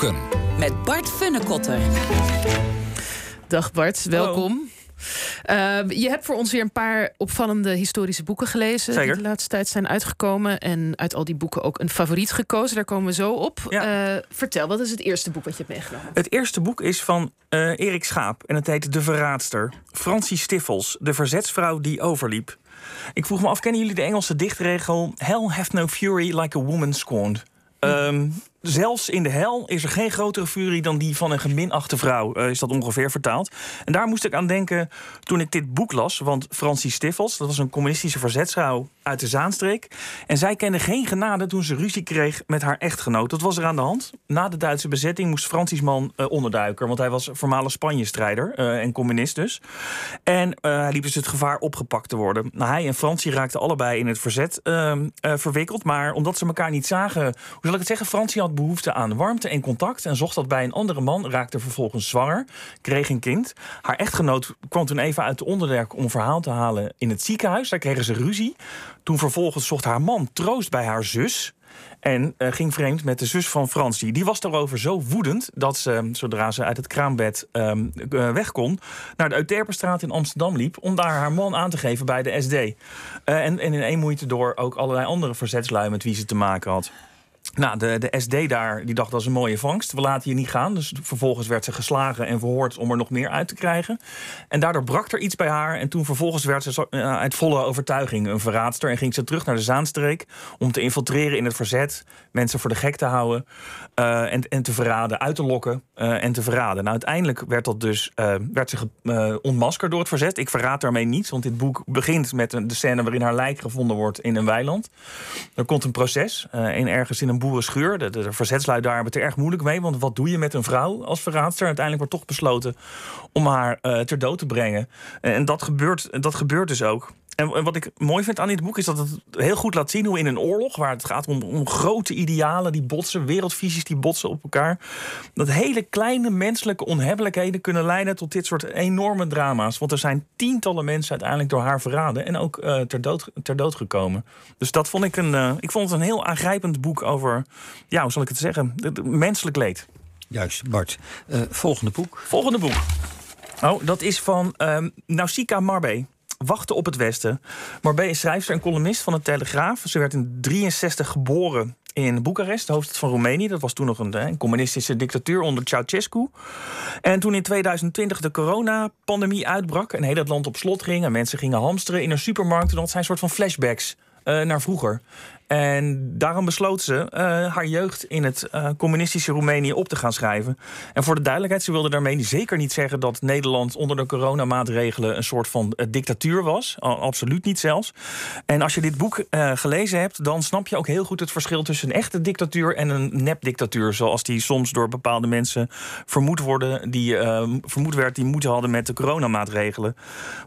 Boeken. Met Bart Funnekotter. Dag Bart, welkom. Uh, je hebt voor ons weer een paar opvallende historische boeken gelezen. Zeker. Die de laatste tijd zijn uitgekomen. En uit al die boeken ook een favoriet gekozen. Daar komen we zo op. Ja. Uh, vertel, wat is het eerste boek wat je hebt meegenomen? Het eerste boek is van uh, Erik Schaap en het heet De Verraadster. Francie Stiffels, de verzetsvrouw die overliep. Ik vroeg me af, kennen jullie de Engelse dichtregel... Hell hath no fury like a woman scorned? Um, zelfs in de hel is er geen grotere furie dan die van een geminachte vrouw, uh, is dat ongeveer vertaald. En daar moest ik aan denken toen ik dit boek las. Want Francie Stiffels, dat was een communistische verzetsvrouw uit de Zaanstreek. En zij kende geen genade toen ze ruzie kreeg met haar echtgenoot. Dat was er aan de hand. Na de Duitse bezetting moest Francie's man uh, onderduiken. Want hij was voormalig Spanje-strijder uh, en communist dus. En hij liep dus het gevaar opgepakt te worden. Nou, hij en Francie raakten allebei in het verzet verwikkeld. Maar omdat ze elkaar niet zagen, hoe zal ik het zeggen, Francie had behoefte aan warmte en contact en zocht dat bij een andere man, raakte vervolgens zwanger, kreeg een kind. Haar echtgenoot kwam toen even uit de onderwerk om verhaal te halen in het ziekenhuis. Daar kregen ze ruzie. Toen vervolgens zocht haar man troost bij haar zus. En uh, ging vreemd met de zus van Francie. Die was daarover zo woedend dat ze, zodra ze uit het kraambed uh, weg kon, naar de Euterpenstraat in Amsterdam liep. om daar haar man aan te geven bij de SD. En, en in één moeite door ook allerlei andere verzetslui met wie ze te maken had. Nou, de, de SD daar, die dacht dat is een mooie vangst. We laten je niet gaan. Dus vervolgens werd ze geslagen en verhoord om er nog meer uit te krijgen. En daardoor brak er iets bij haar. En toen vervolgens werd ze uh, uit volle overtuiging een verraadster. En ging ze terug naar de Zaanstreek om te infiltreren in het verzet. Mensen voor de gek te houden. Uh, en, en te verraden, uit te lokken uh, en te verraden. Nou, uiteindelijk werd, dat dus, werd ze ontmaskerd door het verzet. Ik verraad daarmee niets, want dit boek begint met de scène waarin haar lijk gevonden wordt in een weiland. Er komt een proces. en ergens in een boerenschuur. De, de, de verzetslui daar hebben het er erg moeilijk mee. Want wat doe je met een vrouw als verraadster? Uiteindelijk wordt toch besloten om haar uh, ter dood te brengen. En dat gebeurt, dat gebeurt dus ook. En wat ik mooi vind aan dit boek is dat het heel goed laat zien hoe in een oorlog, waar het gaat om, om grote idealen die botsen, wereldvisies die botsen op elkaar, dat hele kleine menselijke onhebbelijkheden kunnen leiden tot dit soort enorme drama's. Want er zijn tientallen mensen uiteindelijk door haar verraden en ook uh, ter, dood, ter dood gekomen. Dus dat vond ik een, uh, ik vond het een heel aangrijpend boek over, ja, hoe zal ik het zeggen, menselijk leed. Juist, Bart. Uh, volgende boek. Volgende boek. Oh, dat is van um, Nausicaa Marbe. Wachten op het Westen. Marbe is schrijfster en columnist van de Telegraaf. Ze werd in 63 geboren in Boekarest, de hoofdstad van Roemenië. Dat was toen nog een, een communistische dictatuur onder Ceausescu. En toen in 2020 de coronapandemie uitbrak... en heel het land op slot ging en mensen gingen hamsteren in een supermarkt... dan had zij een soort van flashbacks uh, naar vroeger. En daarom besloot ze uh, haar jeugd in het uh, communistische Roemenië op te gaan schrijven. En voor de duidelijkheid, ze wilde daarmee zeker niet zeggen dat Nederland onder de coronamaatregelen een soort van uh, dictatuur was. absoluut niet zelfs. En als je dit boek gelezen hebt, dan snap je ook heel goed het verschil tussen een echte dictatuur en een nepdictatuur. Zoals die soms door bepaalde mensen vermoed worden, die vermoed werd die moeten hadden met de coronamaatregelen.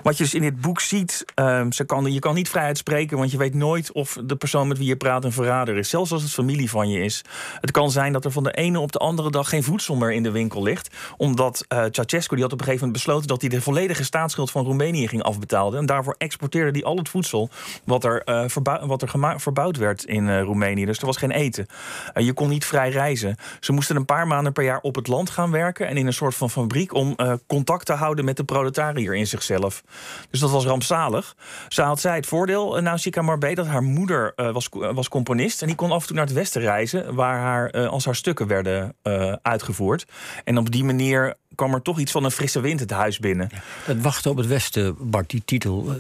Wat je dus in dit boek ziet, ze kan, je kan niet vrij uitspreken, want je weet nooit of de persoon met wie je praat een verrader is. Zelfs als het familie van je is. Het kan zijn dat er van de ene op de andere dag geen voedsel meer in de winkel ligt. Omdat uh, Ceausescu die had op een gegeven moment besloten dat hij de volledige staatsschuld van Roemenië ging afbetalen. En daarvoor exporteerde hij al het voedsel wat er, uh, wat er verbouwd werd in uh, Roemenië. Dus er was geen eten. je kon niet vrij reizen. Ze moesten een paar maanden per jaar op het land gaan werken. En in een soort van fabriek om contact te houden met de proletariër in zichzelf. Dus dat was rampzalig. Ze had zij het voordeel, Nausicaa Marbe, dat haar moeder was was componist en die kon af en toe naar het westen reizen, waar haar, uh, als haar stukken werden uh, uitgevoerd. En op die manier kwam er toch iets van een frisse wind het huis binnen. Het wachten op het westen, Bart, die titel.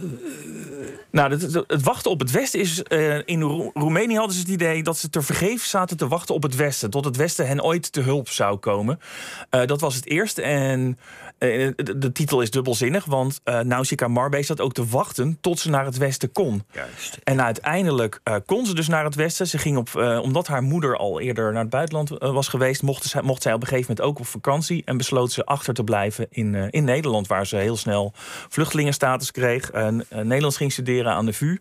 Nou, het, het, wachten op het westen is. Uh, in Ro Roemenië hadden ze het idee dat ze te vergeefs zaten te wachten op het westen. Tot het westen hen ooit te hulp zou komen. Uh, dat was het eerste. En uh, de, de, titel is dubbelzinnig, want uh, Nausicaa Marbe zat ook te wachten tot ze naar het westen kon. Juist. En uiteindelijk kon ze dus naar het westen. Ze ging op, omdat haar moeder al eerder naar het buitenland was geweest, mocht, ze, mocht zij op een gegeven moment ook op vakantie. En besloot ze achter te blijven in, in Nederland, waar ze heel snel vluchtelingenstatus kreeg. Nederlands ging studeren aan de VU.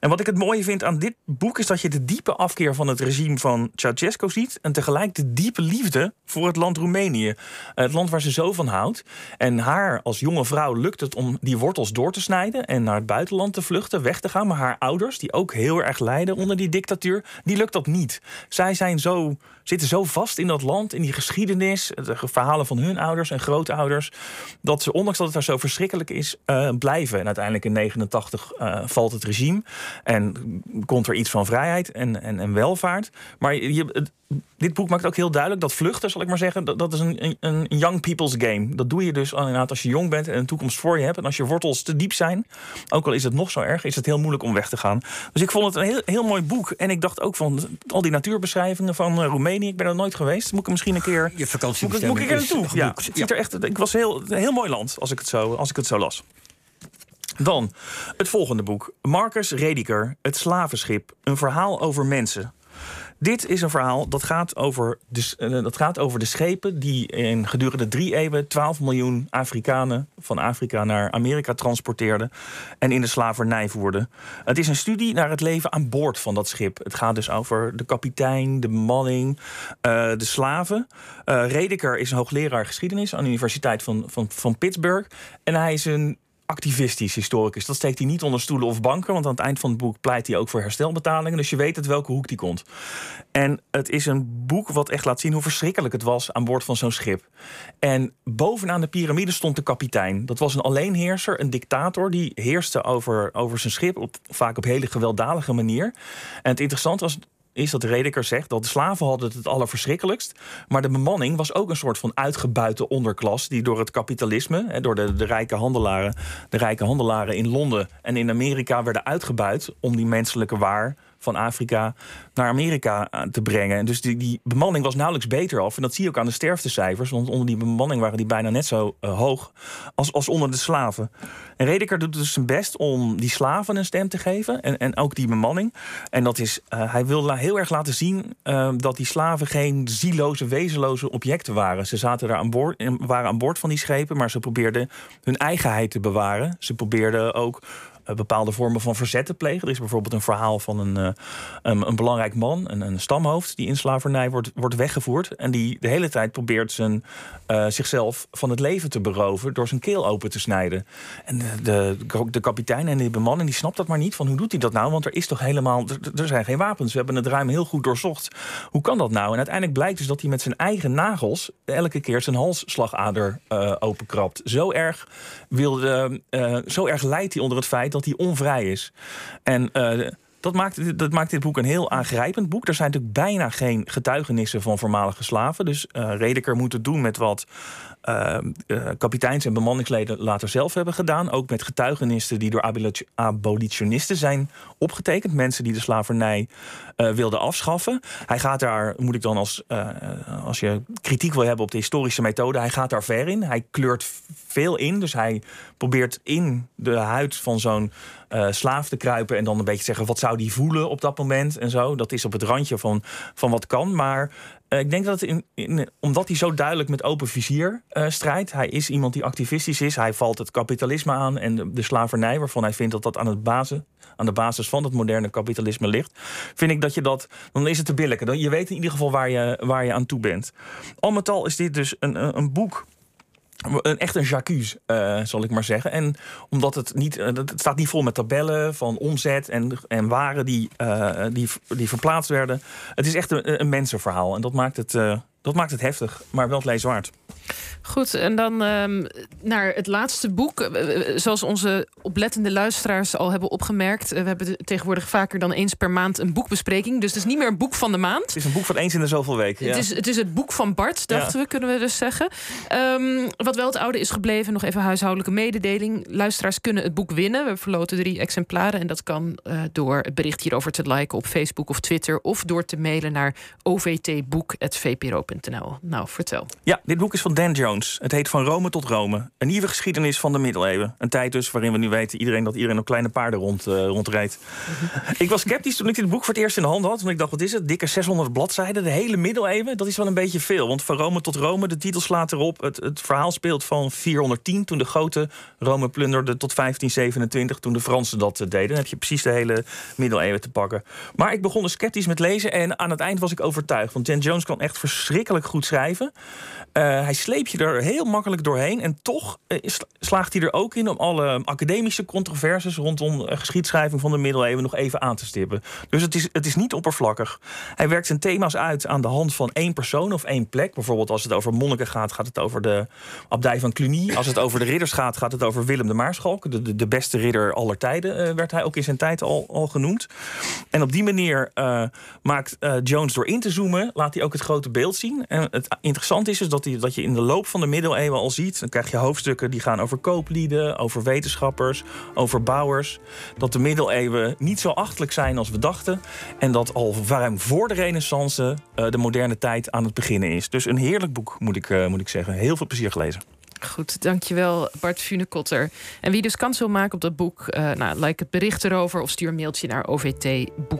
En wat ik het mooie vind aan dit boek is dat je de diepe afkeer van het regime van Ceausescu ziet. En tegelijk de diepe liefde voor het land Roemenië. Het land waar ze zo van houdt. En haar als jonge vrouw lukt het om die wortels door te snijden en naar het buitenland te vluchten, weg te gaan. Maar haar ouders, die ook heel erg lijden onder die dictatuur, die lukt dat niet. Zij zijn zo, zitten zo vast in dat land, in die geschiedenis, de verhalen van hun ouders en grootouders, dat ze, ondanks dat het daar zo verschrikkelijk is, uh, blijven. En uiteindelijk in 89 uh, eh, valt het regime en komt er iets van vrijheid en, en, en welvaart. Maar je, dit boek maakt ook heel duidelijk dat vluchten, zal ik maar zeggen, dat, dat is een, een, young people's game. Dat doe je dus inderdaad als je jong bent en een toekomst voor je hebt. En als je wortels te diep zijn, ook al is het nog zo erg, is het heel moeilijk om weg te gaan. Dus ik vond het een heel, heel mooi boek. En ik dacht ook van al die natuurbeschrijvingen van uh, Roemenië. Ik ben er nooit geweest. Moet ik misschien een keer. Je vakantie moet, moet ik er naartoe? Ja, het ziet er echt. Ik was heel, een heel mooi land als ik het zo, als ik het zo las. Dan het volgende boek. Marcus Rediker, Het slavenschip. Een verhaal over mensen. Dit is een verhaal dat gaat over de, eh, dat gaat over de schepen die in gedurende drie eeuwen 12 miljoen Afrikanen van Afrika naar Amerika transporteerden en in de slavernij voerden. Het is een studie naar het leven aan boord van dat schip. Het gaat dus over de kapitein, de bemanning, uh, de slaven. Uh, Redeker is een hoogleraar geschiedenis aan de Universiteit van, van, van Pittsburgh. En hij is een activistisch historicus. Dat steekt hij niet onder stoelen of banken, want aan het eind van het boek pleit hij ook voor herstelbetalingen. Dus je weet uit welke hoek die komt. En het is een boek wat echt laat zien hoe verschrikkelijk het was aan boord van zo'n schip. En bovenaan de piramide stond de kapitein. Dat was een alleenheerser, een dictator, die heerste over, over zijn schip, op, vaak op hele gewelddadige manier. En het interessante was is dat Redeker zegt dat de slaven hadden het het allerverschrikkelijkst. Maar de bemanning was ook een soort van uitgebuite onderklas. die door het kapitalisme, door de, de, rijke handelaren, de rijke handelaren in Londen en in Amerika werden uitgebuit. om die menselijke waar van Afrika naar Amerika eh, te brengen. Dus die, die bemanning was nauwelijks beter af. En dat zie je ook aan de sterftecijfers. Want onder die bemanning waren die bijna net zo uh, hoog als, als onder de slaven. En Redeker doet dus zijn best om die slaven een stem te geven. En, en ook die bemanning. En dat is, uh, hij wil heel erg laten zien dat die slaven geen zieloze, wezenloze objecten waren. Ze zaten daar aan boord, waren aan boord van die schepen, maar ze probeerden hun eigenheid te bewaren. Ze probeerden ook eh, bepaalde vormen van verzet te plegen. Er is bijvoorbeeld een verhaal van een, uh, een, een, belangrijk man, een, een, stamhoofd, die in slavernij wordt, wordt weggevoerd. En die de hele tijd probeert zijn, uh, zichzelf van het leven te beroven door zijn keel open te snijden. En de, de, kapitein en de bemanning die snapt dat maar niet. Van hoe doet hij dat nou? Want er is toch helemaal. Er, zijn geen wapens. We hebben het ruim heel goed doorzocht. Hoe kan dat nou? En uiteindelijk blijkt dus dat hij met zijn eigen nagels elke keer zijn halsslagader uh, openkrabt. Zo erg wilde, zo erg leidt hij onder het feit dat hij onvrij is. En uh, dat maakt, dat maakt dit boek een heel aangrijpend boek. Er zijn natuurlijk bijna geen getuigenissen van voormalige slaven. Dus uh, Redeker moet het doen met wat uh, uh, kapiteins en bemanningsleden later zelf hebben gedaan. Ook met getuigenissen die door abolitionisten zijn opgetekend. Mensen die de slavernij uh, wilden afschaffen. Hij gaat daar, moet ik dan als, als je kritiek wil hebben op de historische methode, hij gaat daar ver in. Hij kleurt veel in. Dus hij probeert in de huid van zo'n slaaf te kruipen en dan een beetje zeggen wat zou die voelen op dat moment en zo. Dat is op het randje van, van wat kan. Maar uh, ik denk dat in, omdat hij zo duidelijk met open vizier uh, strijdt. Hij is iemand die activistisch is. Hij valt het kapitalisme aan en de, de, slavernij, waarvan hij vindt dat dat aan, het basis, aan de basis van het moderne kapitalisme ligt. Vind ik dat je dat. Dan is het te billijken. Je weet in ieder geval waar je, waar je aan toe bent. Al met al is dit dus een, een boek een, echt een jacques, uh, zal ik maar zeggen. En omdat het niet, uh, het staat niet vol met tabellen van omzet en, en waren die, uh, die, die verplaatst werden. Het is echt een, een mensenverhaal. En dat maakt het, dat maakt het heftig, maar wel het lees waard. Goed, en dan um, naar het laatste boek. Eh, eh, zoals onze oplettende luisteraars al hebben opgemerkt... Uh, we hebben tegenwoordig vaker dan eens per maand een boekbespreking. Dus het is niet meer een boek van de maand. Het is een boek van eens in de zoveel weken. Het, is, het is het boek van Bart, dachten we, kunnen we dus zeggen. Um, wat wel het oude is gebleven, nog even huishoudelijke mededeling. Luisteraars kunnen het boek winnen. We verloten drie exemplaren. En dat kan uh, door het bericht hierover te liken op Facebook of Twitter... of door te mailen naar ovtboek.vpro.nl. Nou, vertel. Ja, dit boek is van Dan Jones. Het heet Van Rome tot Rome. Een nieuwe geschiedenis van de middeleeuwen. Een tijd dus waarin we nu weten iedereen dat iedereen op kleine paarden rond, uh, rondrijdt. ik was sceptisch toen ik dit boek voor het eerst in de hand had. Want ik dacht, wat is het? Dikke 600 bladzijden, de hele middeleeuwen. Dat is wel een beetje veel. Want Van Rome tot Rome, de titel slaat erop. Het, het verhaal speelt van 410, toen de grote Rome plunderde, tot 1527, toen de Fransen dat deden. Dan heb je precies de hele middeleeuwen te pakken. Maar ik begon er sceptisch met lezen en aan het eind was ik overtuigd. Want Dan Jones kan echt verschrikkelijk goed schrijven. Uh, hij sleept je er heel makkelijk doorheen. En toch uh, slaagt hij er ook in om alle academische controversies rondom uh, geschiedschrijving van de middeleeuwen nog even aan te stippen. Dus het is, het is niet oppervlakkig. Hij werkt zijn thema's uit aan de hand van één persoon of één plek. Bijvoorbeeld als het over monniken gaat, gaat het over de abdij van Cluny. Als het over de ridders gaat, gaat het over Willem de Maarschalk. De, de, de beste ridder aller tijden werd hij ook in zijn tijd al, al genoemd. En op die manier maakt Jones door in te zoomen, laat hij ook het grote beeld zien. En het interessante is, is dat, hij, dat je in de loop van de middeleeuwen al ziet... dan krijg je hoofdstukken die gaan over kooplieden, over wetenschappers, over bouwers... dat de middeleeuwen niet zo achtelijk zijn als we dachten... en dat al ruim voor de renaissance uh, de moderne tijd aan het beginnen is. Dus een heerlijk boek, moet ik, uh, moet ik zeggen. Heel veel plezier gelezen. Goed, dankjewel Bart Funekotter. En wie dus kans wil maken op dat boek, uh, nou, like het bericht erover of stuur een mailtje naar OVT Boek